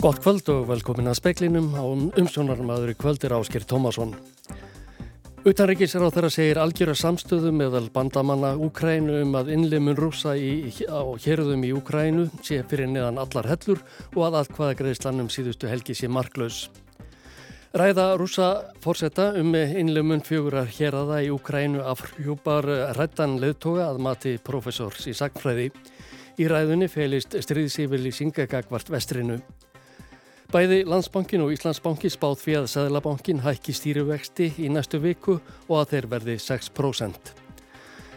Gott kvöld og velkomin að speklinum á umsjónarmaður í kvöldir Áskir Tómasson. Utanrikis er á þeirra segir algjöra samstöðu meðal bandamanna Úkrænu um að innlimun rúsa í, á hérðum í Úkrænu sé fyrir neðan allar hellur og að aðkvaða greiðslanum síðustu helgi sé marklaus. Ræða rúsa fórsetta um innlimun fjögurar hérada í Úkrænu af hjúpar rættan leðtoga að mati profesors í sagfræði. Í ræðunni felist stríðsífili Singagagvart vestrinu. Bæði Landsbankin og Íslandsbanki spáð fyrir að Sæðlabankin hækki stýrivexti í næstu viku og að þeir verði 6%.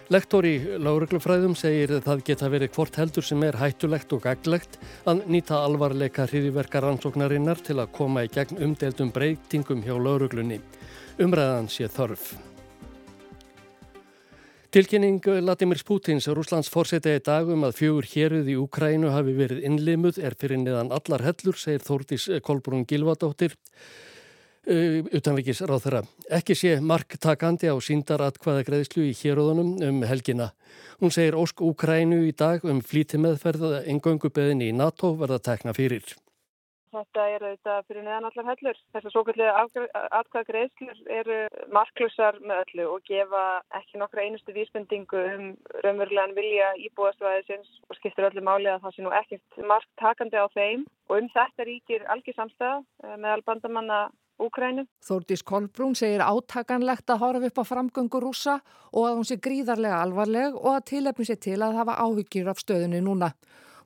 Lektor í láreglufræðum segir að það geta verið hvort heldur sem er hættulegt og gaglegt að nýta alvarleika hriðiverkar rannsóknarinnar til að koma í gegn umdeldum breytingum hjá láreglunni. Umræðan sé þörf. Tilkynning Latimir Pútins, Rúslands fórseti í dagum að fjögur héruð í Úkrænu hafi verið innlimuð er fyrir niðan allar hellur, segir Þórdís Kolbrún Gilvadóttir, utanvikis ráð þeirra. Ekki sé marktakandi á síndaratkvaða greiðslu í héruðunum um helgina. Hún segir Ósk Úkrænu í dag um flítimeðferða engöngubeðin í NATO verða tekna fyrir. Þetta er auðvitað fyrir neðan allar hellur. Þessar svokallega atkvæða greiðslur eru marklusar með öllu og gefa ekki nokkra einustu vísbendingu um raunverulegan vilja íbúastvæðisins og skiptir öllu máli að það sé nú ekkert mark takandi á þeim og um þetta ríkir algjör samstæða eh, með albandamanna Úkrænu. Þórdís Kolbrún segir átakanlegt að horfa upp á framgöngu rúsa og að hún sé gríðarlega alvarleg og að tilefni sé til að hafa áhyggjur af stöðunni núna.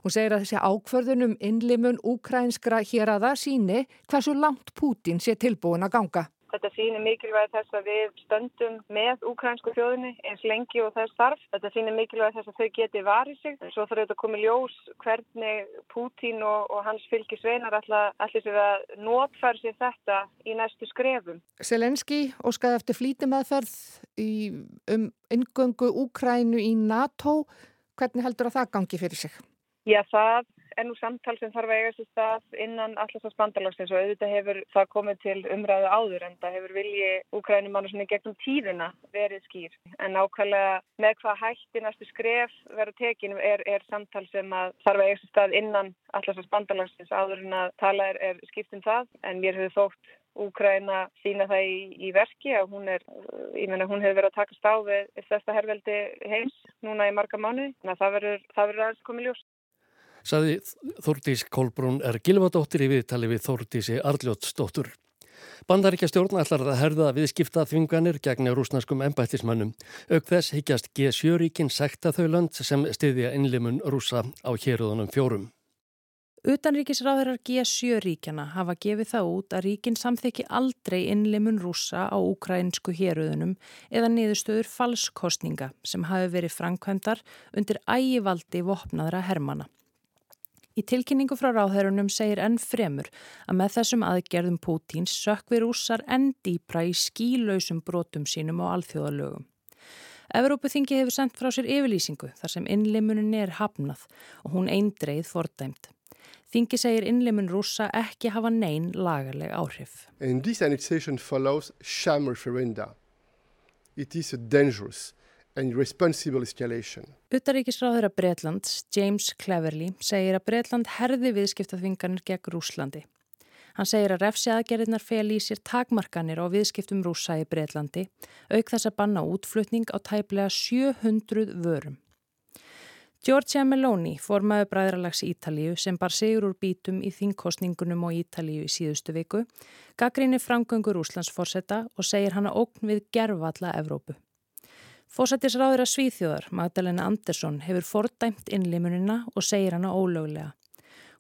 Hún segir að þessi ákverðunum innlimun úkrænskra hér að það síni hversu langt Pútin sé tilbúin að ganga. Þetta sýnir mikilvæg þess að við stöndum með úkrænsku þjóðinni eins lengi og þess þarf. Þetta sýnir mikilvæg þess að þau geti varið sig. Svo þarf þetta að koma ljós hvernig Pútín og, og hans fylgisveinar allir sér að notfæra sér þetta í næstu skrefum. Selenski óskaði eftir flítimeðferð um ingöngu Úkrænu í NATO. Hvernig heldur að það gangi fyrir sig? Já, það er nú samtal sem þarf að eiga sér stað innan allast bandalagsins og auðvitað hefur það komið til umræðu áður en það hefur vilji úkrænumannu svona gegnum tíðina verið skýr. En ákvæmlega með hvað hætti næstu skref verið tekinu er, er samtal sem þarf að eiga sér stað innan allast bandalagsins áður en að tala er, er skipt um það en mér hefur þótt Úkræna sína það í, í verki að hún er, ég menna hún hefur verið að taka stáð við þesta herrveldi heims núna í marga mánu, að verður, það verður aðeins komið ljós saði Þórdís Kolbrún er Gilvadóttir í viðtali við Þórdísi Arljótsdóttur. Bandaríkja stjórn ætlar að herða viðskipta þvinganir gegn rúsnarskum embættismannum. Auk þess higgjast G7-ríkin sekta þau land sem stiðja innlimun rúsa á héruðunum fjórum. Utanríkisráðurar G7-ríkjana hafa gefið það út að ríkin samþykki aldrei innlimun rúsa á ukrainsku héruðunum eða niðurstöður falskostninga sem hafi verið framkvæmdar undir ægivaldi vopnaðra hermana. Í tilkynningu frá ráðherrunum segir enn fremur að með þessum aðgerðum Pútíns sökvi rússar enn dýpra í skílausum brotum sínum á alþjóðalögum. Evrópuþingi hefur sendt frá sér yfirlýsingu þar sem innlimunin er hafnað og hún eindreið fordæmt. Þingi segir innlimun rússa ekki hafa neyn lagarleg áhrif. This annexation follows sham referenda. It is dangerous Utaríkisráður að Breitlands, James Cleverly, segir að Breitland herði viðskiptaþvinganir gegn Rúslandi. Hann segir að refsi aðgerðinar fel í sér takmarkanir á viðskiptum rúsa í Breitlandi, auk þess að banna útflutning á tæplega 700 vörum. Giorgia Meloni, formaður bræðralags Ítalíu sem bar sigur úr bítum í þingkostningunum á Ítalíu í síðustu viku, gaggrinni framgöngur Úslands fórsetta og segir hana ógn við gerfalla Evrópu. Fósættisráður að Svíþjóðar, Magdalena Andersson, hefur fordæmt innlimunina og segir hana ólöglega.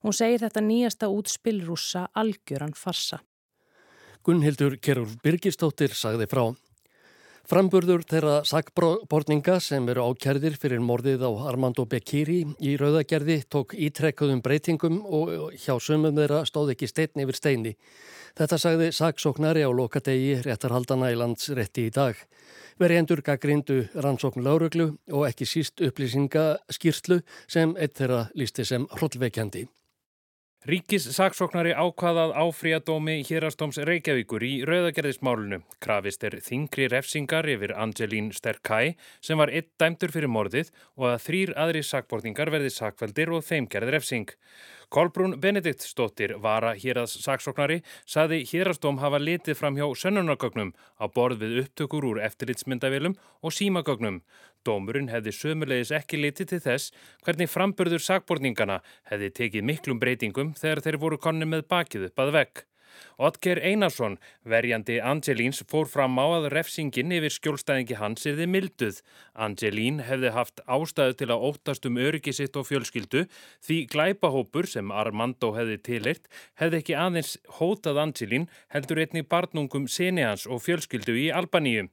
Hún segir þetta nýjasta útspill rúsa algjöran farsa. Gunnhildur Kerur Birgistóttir sagði frá. Framburður þeirra sakbortninga sem eru ákjærðir fyrir morðið á Armando Bekiri í rauðagerði tók ítrekkuðum breytingum og hjá sumum þeirra stóð ekki stein yfir steini. Þetta sagði saksóknari á lokadegi réttarhaldana í landsrétti í dag. Verjendur gaggrindu rannsókn lauruglu og ekki síst upplýsinga skýrtlu sem eitt þeirra lísti sem hrollveikjandi. Ríkis saksóknari ákvaðað áfríadómi hérastóms Reykjavíkur í rauðagerðismálunu. Krafist er þingri refsingar yfir Angelín Sterkæ sem var eitt dæmtur fyrir morðið og að þrýr aðri sakbortingar verði sakveldir og þeim gerði refsing. Kolbrún Benediktsdóttir vara hérads saksóknari saði hérastóm hafa litið fram hjá sönnunargögnum á borð við upptökur úr eftirlitsmyndavilum og símagögnum. Dómurinn hefði sömulegis ekki litið til þess hvernig frambörður sakborningana hefði tekið miklum breytingum þegar þeir voru konni með bakið upp að vekk. Otger Einarsson, verjandi Angelíns, fór fram á að refsingin yfir skjólstæðingi hans erði milduð. Angelín hefði haft ástæðu til að óttast um öryggi sitt og fjölskyldu því glæpahópur sem Armando hefði tilirt hefði ekki aðeins hótað Angelín heldur einnig barnungum Seneans og fjölskyldu í Albaníu.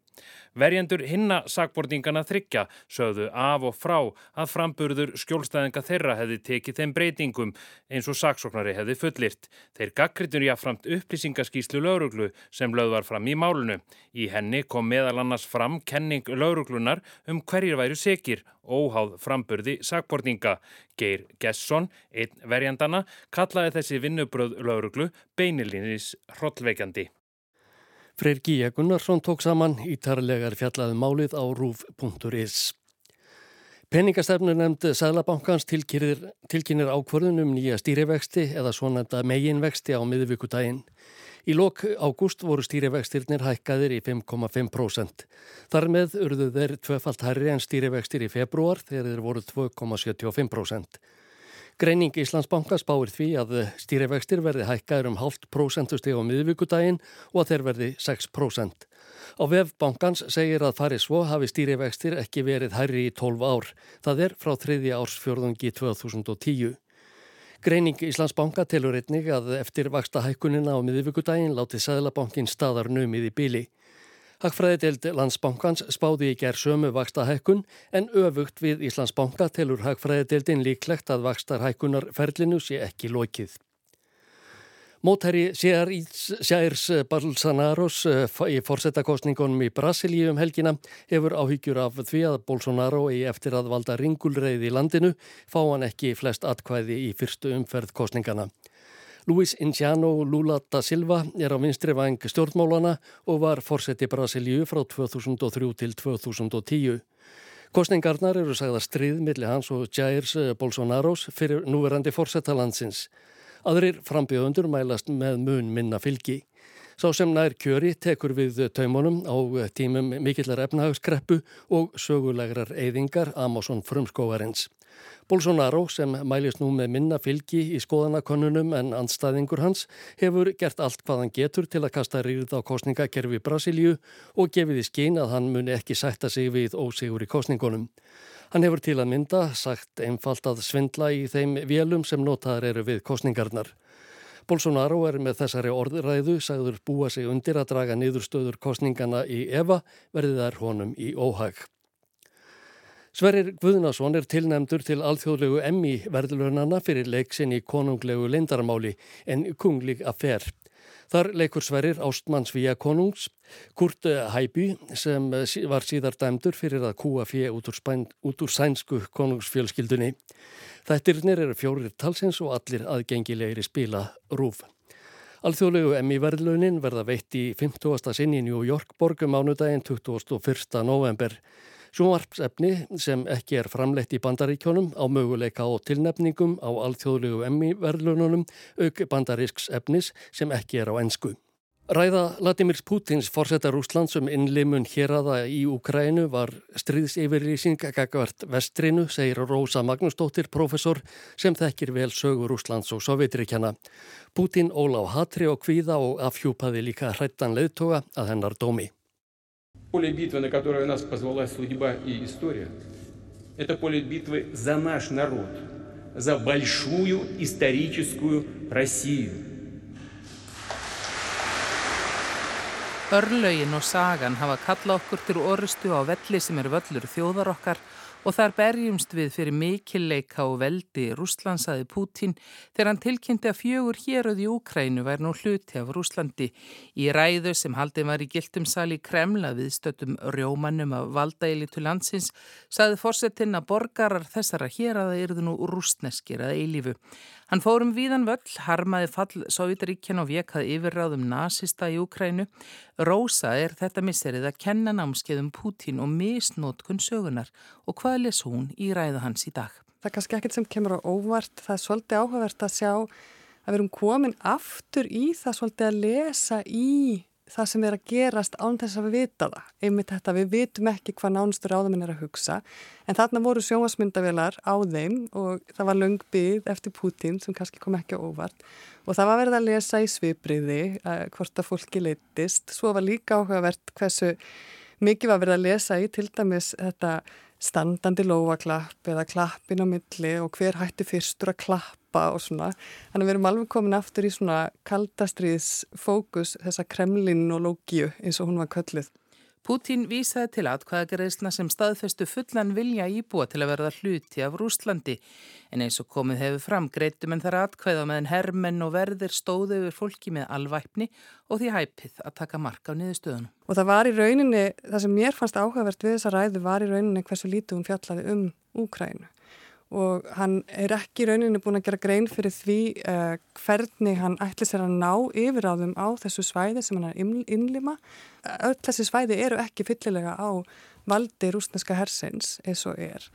Verjendur hinna sakbortingana þryggja sögðu af og frá að framburður skjólstæðinga þeirra hefði tekið þeim breytingum eins og saksóknari hefði fullirt. Þeir gaggritur jáframt upplýsingaskíslu lauruglu sem löð var fram í málunu. Í henni kom meðal annars fram kenning lauruglunar um hverjir væru sekir, óháð framburði sakbortinga. Geir Gesson, einn verjandana, kallaði þessi vinnubröð lauruglu beinilinis hrollveikandi. Freyr Gíja Gunnarsson tók saman ítarlegar fjallaði um málið á rúf.is. Peningastefnu nefnd Sælabankans tilkynir ákvörðunum nýja stýrivexti eða svonenda meginvexti á miðvíkudaginn. Í lok ágúst voru stýrivextirnir hækkaðir í 5,5%. Þar með urðu þeir tvefalt herri en stýrivextir í februar þegar þeir voru 2,75%. Greining Íslandsbanka spáir því að stýrivextir verði hækkaður um halvt prósentusteg á miðvíkudaginn og að þeir verði 6%. Á vefbankans segir að farið svo hafi stýrivextir ekki verið hærri í 12 ár. Það er frá þriðja ársfjörðungi 2010. Greining Íslandsbanka telur einnig að eftir vaksta hækkunina á miðvíkudaginn láti Sæðlabankin staðar numið í bíli. Hagfræðideild landsbankans spáði í gerð sömu vaksta hækkun en öfugt við Íslandsbanka telur hagfræðideildin líklegt að vakstar hækkunar ferlinu sé ekki lokið. Mótherri Sjærs Bolsonaros eh, í fórsetakostningunum í Brasilíu um helgina hefur áhyggjur af því að Bolsonaro í eftir að valda ringulreið í landinu fá hann ekki flest atkvæði í fyrstu umferð kostningana. Luis Inciano Lula da Silva er á vinstri vang stjórnmálana og var fórseti Brasilíu frá 2003 til 2010. Kostningarnar eru sagða stríð millir hans og Jairs Bolsonaros fyrir núverandi fórseta landsins. Aðrir frambjöðundur mælast með mun minna fylgi. Sá sem nær kjöri tekur við taumunum á tímum mikillar efnahagskreppu og sögulegrar eyðingar Amazon frumskóarins. Bolsonaro sem mælist nú með minna fylgi í skoðanakonunum en andstæðingur hans hefur gert allt hvað hann getur til að kasta rýrð á kostningakerfi Brasilíu og gefið í skín að hann muni ekki sætta sig við ósigur í kostningunum. Hann hefur til að mynda sagt einfalt að svindla í þeim vélum sem notaðar eru við kostningarnar. Bolsonaro er með þessari orðræðu sagður búa sig undir að draga niðurstöður kostningana í Eva verði þær honum í óhag. Sverrir Guðnason er tilnæmdur til alþjóðlegu emmi verðlunana fyrir leiksinn í konunglegu lindarmáli en kunglig affer. Þar leikur Sverrir Ástmann Svíja konungs, Kurt Hæby sem var síðar dæmdur fyrir að kúa fjö út, út úr sænsku konungsfjölskyldunni. Þættirnir eru fjórir talsins og allir aðgengilegri spila rúf. Alþjóðlegu emmi verðlunin verða veitt í 50. sinni í New York borgum ánudaginn 21. november. Sjónvarpsefni sem ekki er framleitt í bandaríkjónum á möguleika á tilnefningum á alþjóðlegu emmi-verðlununum auk bandarísks efnis sem ekki er á ennsku. Ræða Latimírs Pútins fórsetar Úslands um innlimun héraða í Ukrænu var stríðseyfirlýsing gagvart vestrinu, segir Rósa Magnúsdóttir, professor sem þekkir vel sögur Úslands og Sovjetrikjana. Pútin óla á hatri og kvíða og afhjúpaði líka hrættan leðtoga að hennar dómi. Поле битвы, на которое нас позвала судьба и история, это поле битвы за наш народ, за большую историческую Россию. Örlaugin og sagan hafa kalla okkur til orustu á velli sem er völlur þjóðar okkar og þar berjumst við fyrir mikilleika og veldi Rúslandsaði Pútín þegar hann tilkynnti að fjögur héröð í Úkrænu væri nú hluti af Rúslandi. Í ræðu sem haldin var í gildum sali Kremla við stöttum rjómanum af valdaeilitu landsins saði fórsetin að borgarar þessara hér að það eruðu nú rúsneskir að eilifu. Hann fórum víðan völl, harmaði fall Sovjetaríkjan og vekað yfirráðum nazista í Ukrænu. Rósa er þetta misserið að kenna námskeiðum Pútín og misnótkun sögunar og hvað les hún í ræða hans í dag? Það er kannski ekkert sem kemur á óvart, það er svolítið áhugavert að sjá að við erum komin aftur í það svolítið að lesa í það sem er að gerast án þess að við vita það. Einmitt þetta, við vitum ekki hvað nánustur áðaminn er að hugsa en þarna voru sjónasmyndavilar á þeim og það var löngbyð eftir Putin sem kannski kom ekki á óvart og það var verið að lesa í svipriði uh, hvort að fólki leittist. Svo var líka áhugavert hversu mikið var verið að lesa í til dæmis þetta standandi lóaklapp eða klappin á milli og hver hætti fyrstur að klappa klappa og svona. Þannig að við erum alveg komin aftur í svona kaldastriðs fókus þessa kremlin og lógiu eins og hún var kölluð. Pútín vísaði til atkvæðagreðsna sem staðfestu fullan vilja íbúa til að verða hluti af Rúslandi. En eins og komið hefur fram greitum en þar atkvæða meðan hermenn og verðir stóðu yfir fólki með alvæpni og því hæpið að taka marka á niðurstöðunum. Og það var í rauninni, það sem mér fannst áhugavert við þessa ræðu var í rauninni hversu lítið hún fjallaði um Úkrænu og hann er ekki rauninni búin að gera grein fyrir því uh, hvernig hann ætli sér að ná yfir á þeim á þessu svæði sem hann er innlima. Öll þessi svæði eru ekki fyllilega á valdi rúsneska hersins eins og er.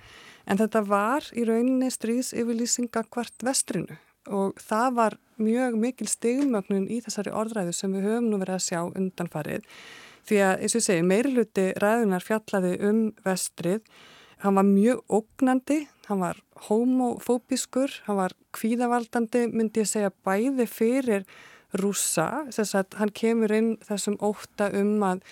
En þetta var í rauninni stríðs yfirlýsinga hvart vestrinu og það var mjög mikil stigmögnun í þessari orðræðu sem við höfum nú verið að sjá undanfarið. Því að, eins og ég segi, meiri hluti ræðunar fjallaði um vestrið Hann var mjög ógnandi, hann var homofóbiskur, hann var kvíðavaldandi, myndi ég segja bæði fyrir rúsa, þess að hann kemur inn þessum óta um að,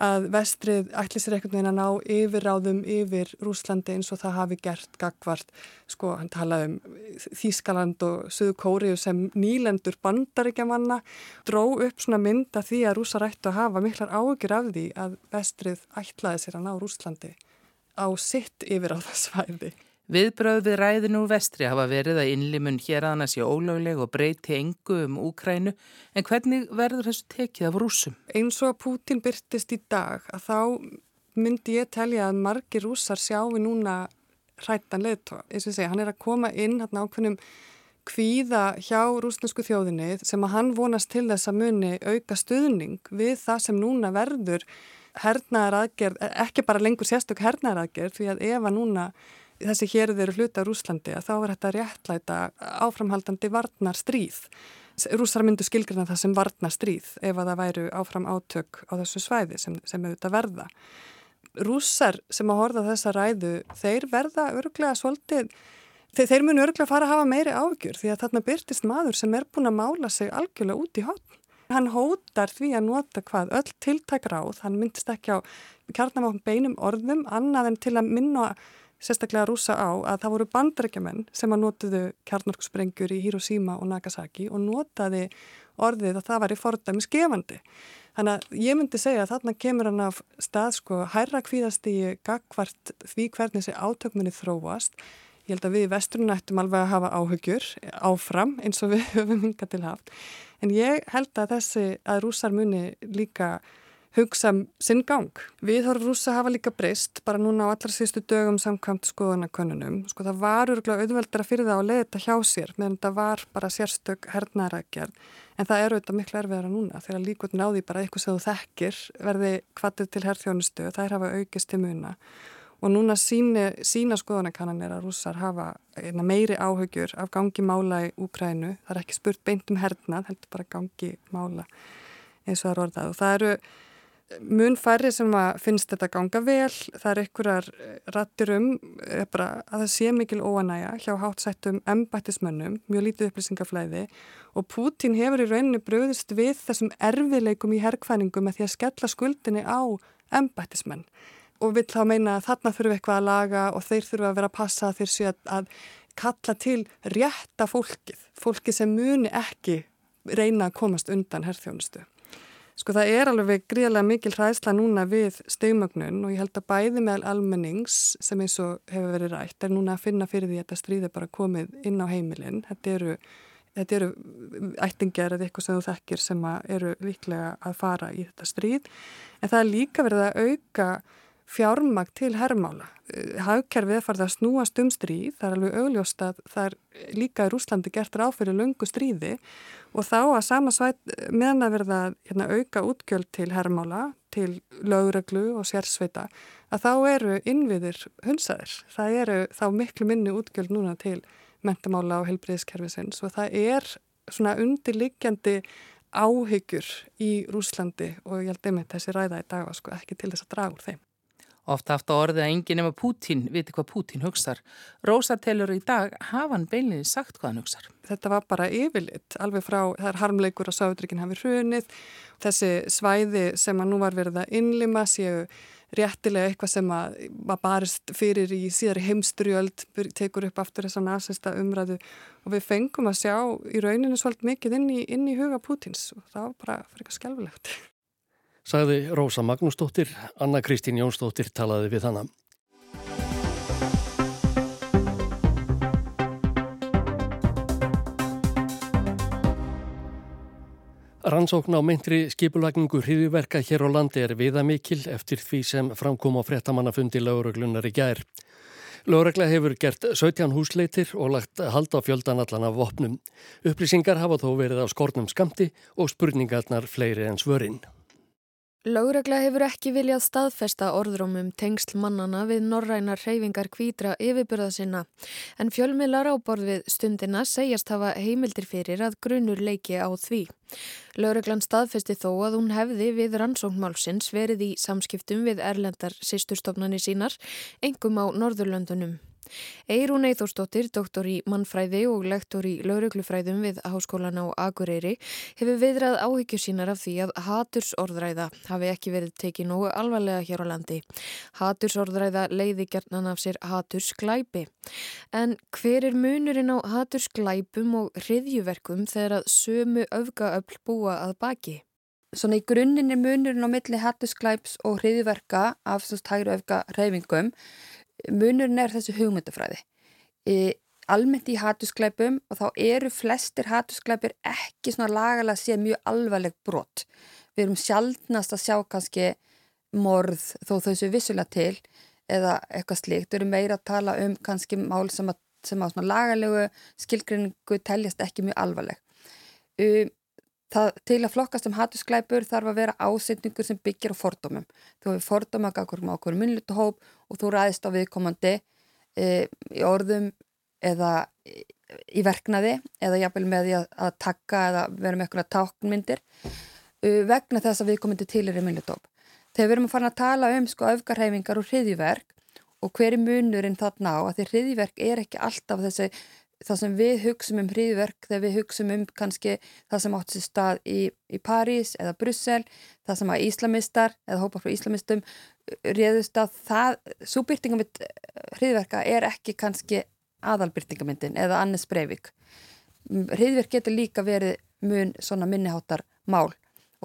að vestrið ætli sér einhvern veginn að ná yfirráðum yfir Rúslandi eins og það hafi gert gagvart, sko hann talaði um Þískaland og Suðu Kóriu sem nýlendur bandaríkja manna, dró upp svona mynda því að rúsa rættu að hafa miklar ágjur af því að vestrið ætlaði sér að ná Rúslandi á sitt yfir á það svæði. Viðbröð við ræðinu úr vestri hafa verið að innlimun hér aðna sé ólögleg og breyti engu um Úkrænu en hvernig verður þessu tekið af rúsum? Eins og að Pútin byrtist í dag að þá myndi ég telja að margi rúsar sjáu núna hrættan leðtóa. Hann er að koma inn hérna ákveðnum kvíða hjá rúsnesku þjóðinni sem að hann vonast til þess að muni auka stuðning við það sem núna verður hernaðar aðgerð, ekki bara lengur sérstök hernaðar aðgerð því að ef að núna þessi hérið eru hluta á Rúslandi að þá er þetta réttlæta áframhaldandi varnar stríð. Rúsar myndu skilgrina það sem varnar stríð ef að það væru áfram átök á þessu svæði sem, sem auðvitað verða. Rúsar sem að horfa þessa ræðu, þeir verða örglega svolítið, þeir, þeir munu örglega fara að hafa meiri ágjur því að þarna byrtist maður sem er búin að mála sig algjörlega út í hotn. Hann hótar því að nota hvað öll tiltæk ráð, hann myndist ekki á kjarnamákn beinum orðum annað en til að minna sérstaklega rúsa á að það voru bandrækjumenn sem að notuðu kjarnorksprengjur í Hiroshima og Nagasaki og notaði orðið að það var í fordæmi skefandi. Þannig að ég myndi segja að þarna kemur hann af stað sko hærra kvíðast í gagvart því hvernig þessi átökminni þróast. Ég held að við í vesturinn ættum alveg að hafa áhugjur áfram eins og við höfum hingað til haft en ég held að þessi að rúsar muni líka hugsa sinn gang. Við horfum rúsa hafa líka breyst bara núna á allra síðustu dögum samkvæmt skoðanakönnunum. Sko það var örgulega auðveldra fyrir það að leiða þetta hjá sér meðan það var bara sérstök hernaðarækjar en það eru auðvitað miklu erfiðara núna þegar líkot náði bara eitthvað sem þú þekkir verði kvatið til herþjónustu og þær hafa aukist til muna og núna síni, sína skoðanakannanir að rússar hafa meiri áhugjur af gangi mála í Úkrænu. Það er ekki spurt beint um hernað, heldur bara gangi mála eins og það er orðað. Og það eru mun færri sem að finnst þetta ganga vel. Það eru einhverjar rattir um bara, að það sé mikil óanæja hjá hátsættum embættismönnum, mjög lítið upplýsingaflæði og Pútín hefur í rauninu bröðist við þessum erfileikum í herrkvæningum með því að skella skuldinni á embættismenn og vill þá meina að þarna þurfum við eitthvað að laga og þeir þurfum að vera að passa þeir séu að, að kalla til rétta fólkið, fólkið sem muni ekki reyna að komast undan herrþjónustu. Sko það er alveg gríðarlega mikil hræðsla núna við stegmögnun og ég held að bæði meðal almennings sem eins og hefur verið rætt er núna að finna fyrir því að þetta stríði bara komið inn á heimilin. Þetta eru, þetta eru ættingar eða eitthvað sem þú þekkir sem eru líklega að fara í þetta stríð en það er líka verið að auka fjármag til herrmála. Eh, hagkerfið farið að snúast um stríð, það er alveg augljóst að það er líka í Rúslandi gert ráð fyrir lungu stríði og þá að sama svæt meðan að verða hérna, auka útgjöld til herrmála, til lögreglu og sérsveita, að þá eru innviðir hunsaðir. Það eru þá miklu minni útgjöld núna til mentamála og helbriðiskerfisins og það er svona undirliggjandi áhyggjur í Rúslandi og ég held einmitt þessi ræða í dag var sko ekki til þess að draga úr þeim. Ofta aftur orðið að enginn nema Pútín viti hvað Pútín hugsar. Rósa telur í dag hafa hann beilinni sagt hvað hann hugsar. Þetta var bara yfirlitt, alveg frá það er harmleikur að Sáðuríkinn hafi hrunið. Þessi svæði sem að nú var verið að innlima séu réttilega eitthvað sem að var barist fyrir í síðari heimsturjöld tekur upp aftur þess að nasista umræðu og við fengum að sjá í rauninu svolítið mikið inn í, inn í huga Pútins og það var bara fyrir eitthvað skjálfilegt. Sagði Rósa Magnúsdóttir, Anna Kristín Jónsdóttir talaði við hana. Rannsókn á myndri skipulagningu hriðiverka hér á landi er viðamikil eftir því sem framkom á frettamannafundi lauruglunar í gær. Laurugla hefur gert 17 húsleitir og lagt hald á fjöldan allan af vopnum. Upplýsingar hafa þó verið á skornum skamti og spurningarnar fleiri en svörinn. Lágregla hefur ekki viljað staðfesta orðrómum tengsl mannana við norrænar hreyfingar kvítra yfirbyrða sinna en fjölmiðlar á borð við stundina segjast hafa heimildir fyrir að grunur leiki á því. Lágreglan staðfesti þó að hún hefði við rannsóknmálsins verið í samskiptum við erlendar sýsturstofnani sínar, engum á Norðurlöndunum. Eirún Eithórsdóttir, doktor í mannfræði og lektor í lauruglufræðum við Háskólan á Akureyri hefur viðrað áhyggjur sínar af því að hatursorðræða hafi ekki verið tekið nógu alvarlega hér á landi. Hatursorðræða leiði gerðnan af sér hatursglæpi. En hver er munurinn á hatursglæpum og hriðjuverkum þegar að sömu öfgaöfl búa að baki? Svona í grunninn er munurinn á milli hatursglæps og hriðjuverka af svo stæru öfga reyfingum munurinn er þessu hugmyndafræði. E, almennt í hatuskleipum og þá eru flestir hatuskleipir ekki svona lagalega séð mjög alvarleg brot. Við erum sjálfnast að sjá kannski morð þó þau séu vissulega til eða eitthvað slíkt, við erum meira að tala um kannski mál sem að, sem að svona lagalegu skilgrinningu teljast ekki mjög alvarleg. Um, Það, til að flokkast um hatusklæpur þarf að vera ásetningur sem byggir á fordómum. Þú hefur fordóma á okkur munlutuhóp og þú ræðist á viðkomandi e, í orðum eða í verknaði eða jafnvel með því að, að takka eða vera með eitthvað táknmyndir e, vegna þess að viðkomandi til er í munlutuhóp. Þegar við erum að fara að tala um sko öfgarhefingar og hriðjverk og hver er munurinn þarna á að því hriðjverk er ekki alltaf þessi það sem við hugsum um hriðverk þegar við hugsum um kannski það sem átt sér stað í, í París eða Brussel, það sem að íslamistar eða hópa frá íslamistum uh, réðust að það, svo byrtingamind uh, hriðverka er ekki kannski aðalbyrtingamindin eða Annes Breivik. Hriðverk getur líka verið mun svona minniháttar mál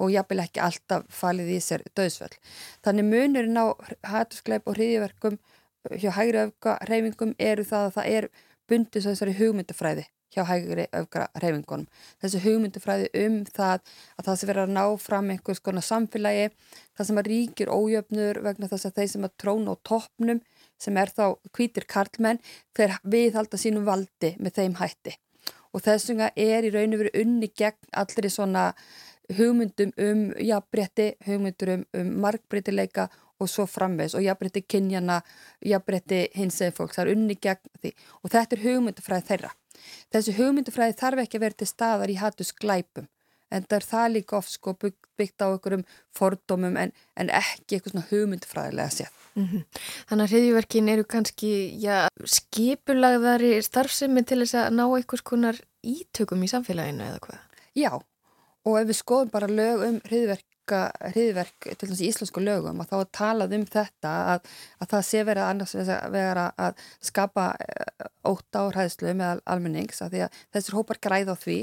og jafnvel ekki alltaf falið í sér döðsvöld. Þannig munurinn á hættuskleip og hriðverkum hjá hægri öfka reyfingum eru það að það er bundið þessari hugmyndafræði hjá hægri öfgra reyfingunum. Þessi hugmyndafræði um það að það sem verður að ná fram einhvers konar samfélagi, það sem að ríkir ójöfnur vegna þess að þeir sem að tróna á toppnum, sem er þá kvítir karlmenn, þeir viðhalda sínum valdi með þeim hætti. Og þess vegna er í raun og veru unni gegn allir í svona hugmyndum um jafnbretti, hugmyndur um, um markbreytileika og svo framvegs og jafnbretti kynjana, jafnbretti hins eða fólk, það er unni gegn því og þetta er hugmyndufræði þeirra. Þessi hugmyndufræði þarf ekki að vera til staðar í hattus glæpum en það er það líka oft sko byggt á einhverjum fordómum en, en ekki eitthvað svona hugmyndufræðilega séð. Mm -hmm. Þannig að hriðjverkin eru kannski já, skipulagðari starfsemi til þess að ná einhvers konar ítökum í samfélaginu eða hvað? Já og ef við skoðum bara lög um hriðjverk hriðverk til þess að íslensku lögum og þá er talað um þetta að, að það sé verið annars vera að skapa eh, óta og hræðslu með almennings að því að þessir hópar græða á því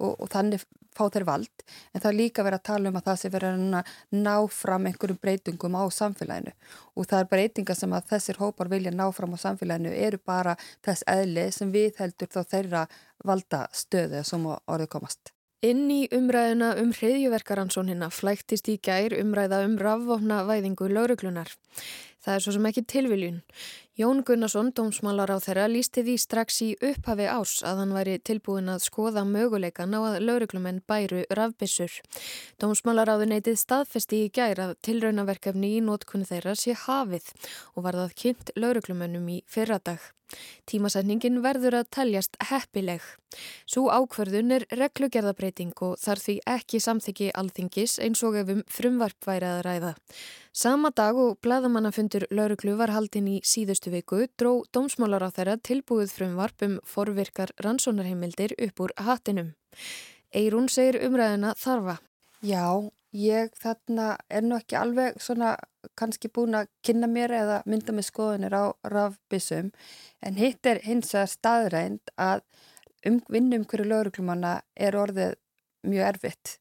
og, og þannig fá þeir vald en það er líka verið að tala um að það sé verið að ná fram einhverjum breytingum á samfélaginu og það er breytinga sem að þessir hópar vilja ná fram á samfélaginu eru bara þess eðli sem við heldur þá þeirra valda stöðu sem orðið komast. Inn í umræðuna um hriðjuverkaransónina flæktist í gær umræða um rafvofna væðingu lauruglunar. Það er svo sem ekki tilviljun. Jón Gunnarsson, dómsmálar á þeirra, lísti því strax í upphafi árs að hann væri tilbúin að skoða möguleikan á að lauruglumenn bæru rafbissur. Dómsmálar áður neytið staðfesti í gær að tilraunaverkefni í nótkunni þeirra sé hafið og var það kynnt lauruglumennum í fyrradag. Tímasetningin verður að teljast heppileg. Svo ákverðun er reglugerðabreiting og þarf því ekki samþyggi alþingis eins og ef um frumvarp væri að ræða. Sama dag og bleðamannafundur lauruglu var haldinn í síðustu viku dró dómsmálar á þeirra tilbúið frumvarp um forvirkar rannsónarheimildir upp úr hattinum. Eirún segir umræðina þarfa. Já, ég þarna er nú ekki alveg svona kannski búin að kynna mér eða mynda með skoðunir á rafbissum en hitt er hins að staðrænt að um, vinnum hverju lauruglumanna er orðið mjög erfitt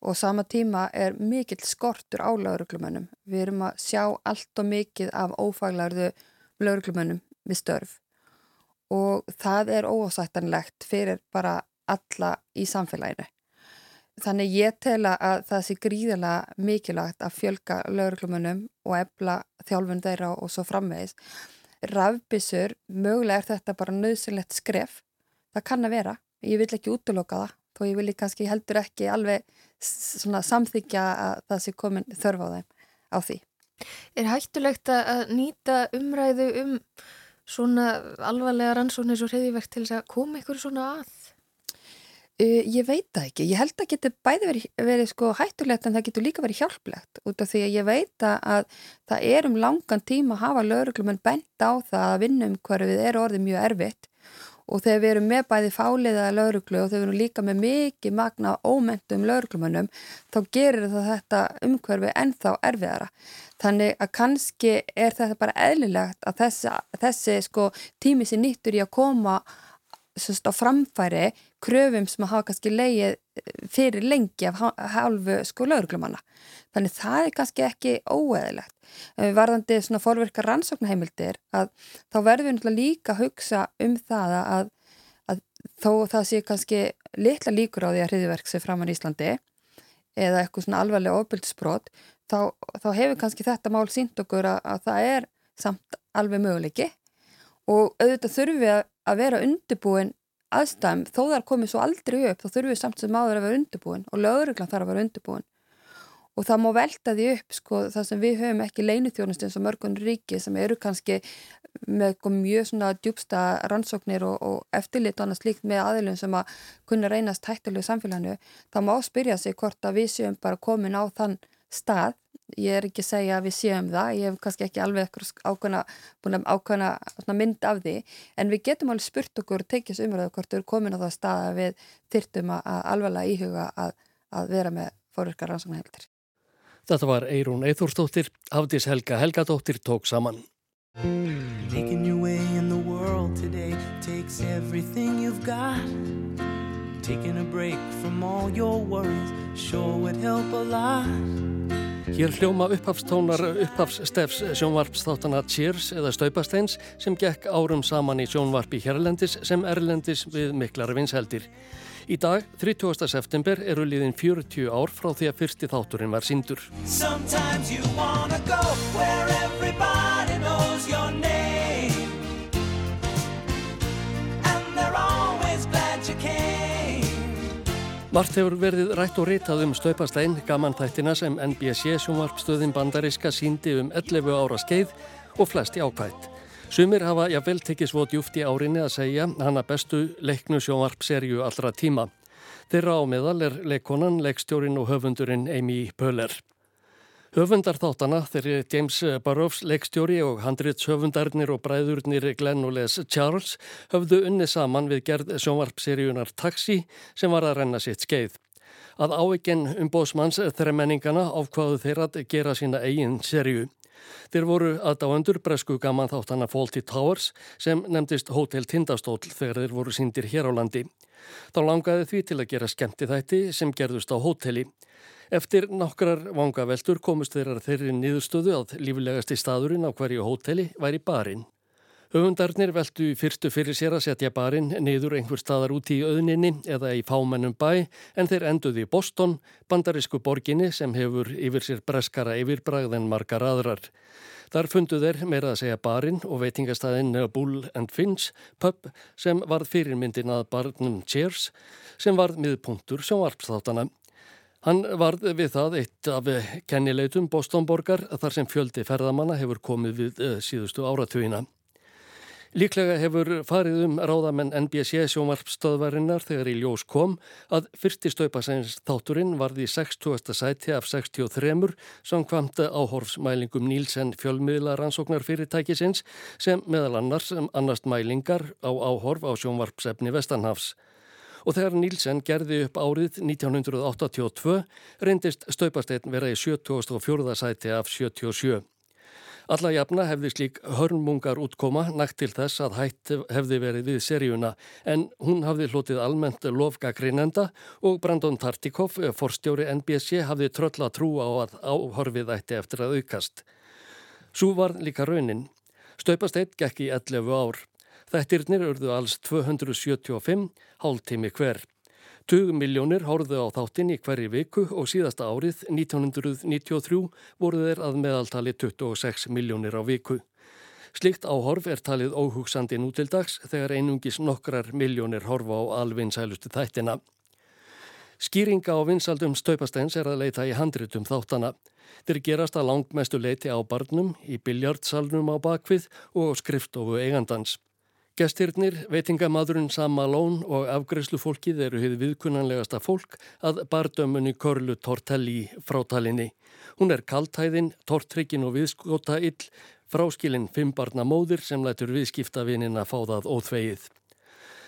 og sama tíma er mikill skortur á lauruglumannum. Við erum að sjá allt og mikið af ófaglarðu lauruglumannum við störf og það er ósættanlegt fyrir bara alla í samfélaginu. Þannig ég tel að það sé gríðilega mikilvægt að fjölga lauruglumannum og ebla þjálfun þeirra og svo framvegis. Rafbissur, mögulega er þetta bara nöðsynlegt skref. Það kann að vera. Ég vil ekki útloka það þó ég vil kannski heldur ekki alveg samþykja að það sé komin þörf á þeim á því. Er hættulegt að nýta umræðu um svona alvarlega rannsóknir svo reyðivert til þess að koma ykkur svona að? Uh, ég veit það ekki. Ég held að getur bæði verið, verið sko hættulegt en það getur líka verið hjálplegt út af því að ég veit að það er um langan tíma að hafa lauruglumenn bent á það að vinnum hverju við er orðið mjög erfitt og þegar við erum með bæði fáliðaða lauruglu og þegar við erum líka með mikið magna ómentum lauruglumennum þá gerir það þetta umhverfi ennþá erfiðara. Þannig að kannski er þetta bara eðlilegt að þessi, þessi sko, tími sér nýttur í að koma sérst, á framfæri kröfum sem að hafa kannski leið fyrir lengi af halvu sko lauruglumanna. Þannig það er kannski ekki óeðilegt. Varðandi svona fórverkar rannsóknarheimildir að þá verður við líka að hugsa um það að, að þó það sé kannski litla líkur á því að hriðiverk sé framann í Íslandi eða eitthvað svona alvarlega ofbildisbrot þá, þá hefur kannski þetta mál sínt okkur að, að það er samt alveg möguleiki og auðvitað þurfum við að vera undirbúin aðstæðum, þó þar komið svo aldrei upp, þá þurfum við samt sem áður að vera undirbúin og löguruglan þarf að vera undirbúin. Og það má velta því upp sko það sem við höfum ekki leinithjónust eins og mörgun ríki sem eru kannski með mjög svona djúbsta rannsóknir og, og eftirlit og annað slíkt með aðilum sem að kunna reynast hættilegu samfélaginu, það má spyrja sig hvort að við séum bara komin á þann stað ég er ekki að segja að við séum það, ég hef kannski ekki alveg ákveðna, búin að ákveðna mynd af því, en við getum alveg spurt okkur þessu umræðu hvort við erum komin á það stað að við þyrtum að alveg íhuga að, að vera með fórurkar rannsóknarheldir. Þetta var Eirún Eithúrsdóttir, Hafdís Helga Helgadóttir tók saman. Making your way in the world today takes everything you've got Taking a break from all your worries sure would help a lot Hér hljóma upphafstónar upphafsstefs sjónvarpsþáttana Cheers eða Staupasteins sem gekk árum saman í sjónvarpi hérlendis sem erlendis við miklar vinsheldir. Í dag, 30. september, eru liðin 40 ár frá því að fyrsti þátturinn var síndur. Vart hefur verið rætt og ritað um Staupastein, gaman þættina sem NBC sjónvarpstöðin bandariska síndi um 11 ára skeið og flesti ákvætt. Sumir hafa jáfnvel tekið svo djúft í árinni að segja hana bestu leiknu sjónvarpserju allra tíma. Þeirra á meðal er leikonan, leikstjórin og höfundurinn Amy Pöller. Höfundar þáttana þeirri James Burroughs leikstjóri og handrits höfundarnir og bræðurnir Glenn og Les Charles höfðu unni saman við gerð sjónvarpseríunar Taxi sem var að renna sitt skeið. Að áeginn um bósmanns þremenningana ákvaðu þeirra að gera sína eigin seríu. Þeir voru aðdáendur bresku gaman þáttana Fawlty Towers sem nefndist Hotel Tindastól þegar þeir voru síndir hér á landi. Þá langaði því til að gera skemmti þætti sem gerðust á hóteli. Eftir nokkrar vangaveltur komust þeirra þeirri niðurstöðu að lífilegasti staðurinn á hverju hóteli væri barinn. Höfundarnir veldu fyrstu fyrir sér að setja barinn niður einhver staðar úti í auðninni eða í fámennum bæ en þeir enduði í Boston, bandarísku borginni sem hefur yfir sér breskara yfirbragð en margar aðrar. Þar fundu þeir meira að segja barinn og veitingastæðin Bull and Finch pub sem varð fyrirmyndin að barnum Cheers sem varð miðpunktur sjónvarpsþáttana. Hann varð við það eitt af kennileitum Bostonborgar þar sem fjöldi ferðamanna hefur komið við eh, síðustu áratugina. Líklega hefur farið um ráðamenn NBC sjómarpstöðvarinnar þegar í ljós kom að fyrsti staupasæns þátturinn varði 60. sæti af 63 samkvamt áhorfsmælingum Nílsen fjölmiðla rannsóknar fyrirtækisins sem meðal annars annast mælingar á áhorf á sjómarpsefni Vestanhafs. Og þegar Nílsen gerði upp árið 1982 reyndist staupasteytin vera í 74. sæti af 77. Alla jafna hefði slík hörnmungar útkoma nægt til þess að hætt hefði verið við seríuna en hún hafði hlotið almennt lofgagrinenda og Brandon Tartikoff, forstjóri NBC, hafði tröll að trú á að áhorfið ætti eftir að aukast. Svo var líka raunin. Staupast eitt gekk í 11 ár. Þettirnir urðu alls 275, hálftími hver. 20 miljónir hóruðu á þáttinn í hverju viku og síðasta árið 1993 voru þeir að meðaltali 26 miljónir á viku. Slikt áhorf er talið óhugsandi nútildags þegar einungis nokkrar miljónir horfa á alvinsælustu þættina. Skýringa á vinsaldum staupastens er að leita í handritum þáttana. Þeir gerast að langmestu leiti á barnum, í biljardsalnum á bakvið og skriftofu eigandans. Gestyrnir, veitingamadurinn Sam Malone og afgreifslufólkið eru hefði viðkunnanlegasta fólk að bardömmunni Körlu Tortelli frátalinni. Hún er kaltæðin, tortrykkin og viðskota ill, fráskilinn fimmbarna móðir sem lætur viðskiptavinnin að fá það óþvegið.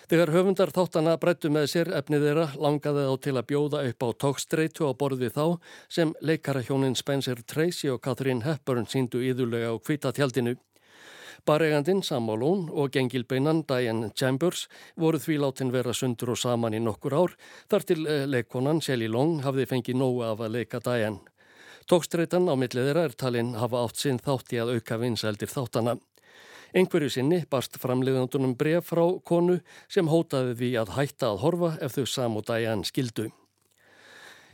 Þegar höfundar þáttana brettu með sér efnið þeirra langaði þá til að bjóða upp á tókstreitu á borði þá sem leikarahjónin Spencer Tracy og Catherine Hepburn síndu íðulega á kvítatjaldinu. Baregandin Samálón og gengilbeinan Diane Chambers voru því látin vera sundur og saman í nokkur ár þar til eh, leikonan Shelley Long hafði fengið nógu af að leika Diane. Tókstreitan á millið þeirra er talinn hafa átt sinn þátti að auka vinsældir þáttana. Einhverju sinni barst framleiðandunum bref frá konu sem hótaði því að hætta að horfa ef þau sam og Diane skildu.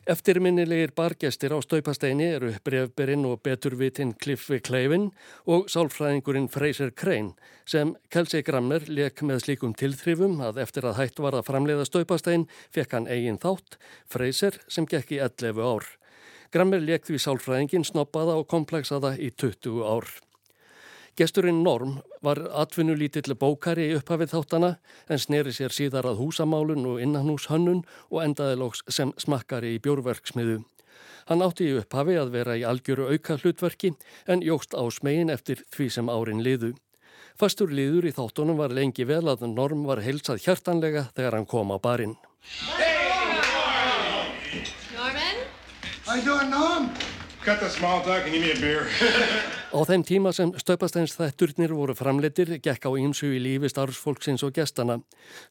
Eftirminnilegir bargestir á staupasteini eru brefberinn og beturvitinn Cliffi Kleivin og sálfræðingurinn Fraser Crane sem Kelsey Grammer leik með slíkum tilþrifum að eftir að hætt var að framleiða staupastein fekk hann eigin þátt, Fraser sem gekk í 11 ár. Grammer leik því sálfræðingin snoppaða og komplexaða í 20 ár. Gesturinn Norm var atvinnulítill bókari í upphafið þáttana en sneri sér síðar að húsamálun og innanhúshönnun og endaði lóks sem smakkari í bjórverksmiðu. Hann átti í upphafi að vera í algjöru auka hlutverki en jógst á smegin eftir því sem árin liðu. Fastur liður í þáttunum var lengi vel að Norm var heilsað hjartanlega þegar hann kom á barinn. Hey, Norman! How you doing, Norm? Cut the small talk and give me a beer. Á þeim tíma sem stöpastæns þætturnir voru framleitir gekk á ímsu í lífi starfsfólksins og gestana.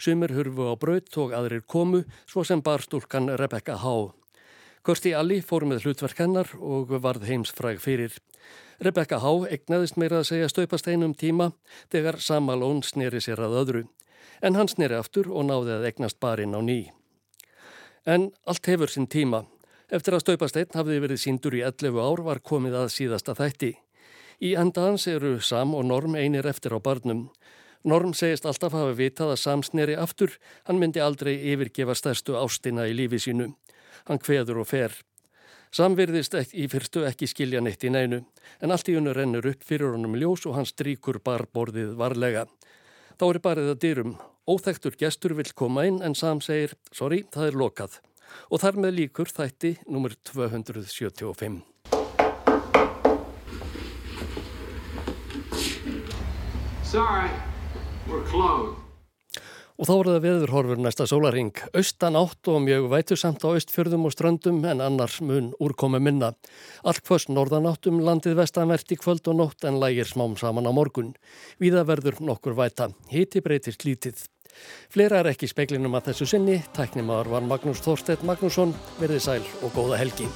Sumir hurfu á braut og aðrir komu, svo sem barstúlkan Rebecca Há. Kirsti Alli fór með hlutverk hennar og varð heimsfræg fyrir. Rebecca Há egnaðist meira að segja stöpastænum tíma þegar Samalón sneri sér að öðru. En hann sneri aftur og náði að egnast barinn á ný. En allt hefur sinn tíma. Eftir að Staupasteinn hafði verið síndur í 11 ár var komið að síðasta þætti. Í endans eru Sam og Norm einir eftir á barnum. Norm segist alltaf hafa vitað að Sam sneri aftur, hann myndi aldrei yfirgefa stærstu ástina í lífi sínu. Hann hveður og fer. Sam virðist í fyrstu ekki skilja neitt í neinu, en allt í unnu rennur upp fyrir honum ljós og hann stríkur barborðið varlega. Þá er barið að dyrum. Óþektur gestur vil koma inn en Sam segir, sorry, það er lokað og þar með líkur þætti nr. 275. Sorry, we're closed. Og þá er það veðurhorfur næsta sólaring. Austan átt og mjög vætusamt á austfjörðum og ströndum en annars mun úrkomi minna. Allt hvers norðan áttum landið vestanvert í kvöld og nótt en lægir smám saman á morgun. Víða verður nokkur væta. Hiti breytist lítið. Fleira er ekki speklinum að þessu sinni. Tæknimaður var Magnús Þorstedt Magnússon. Verði sæl og góða helgi.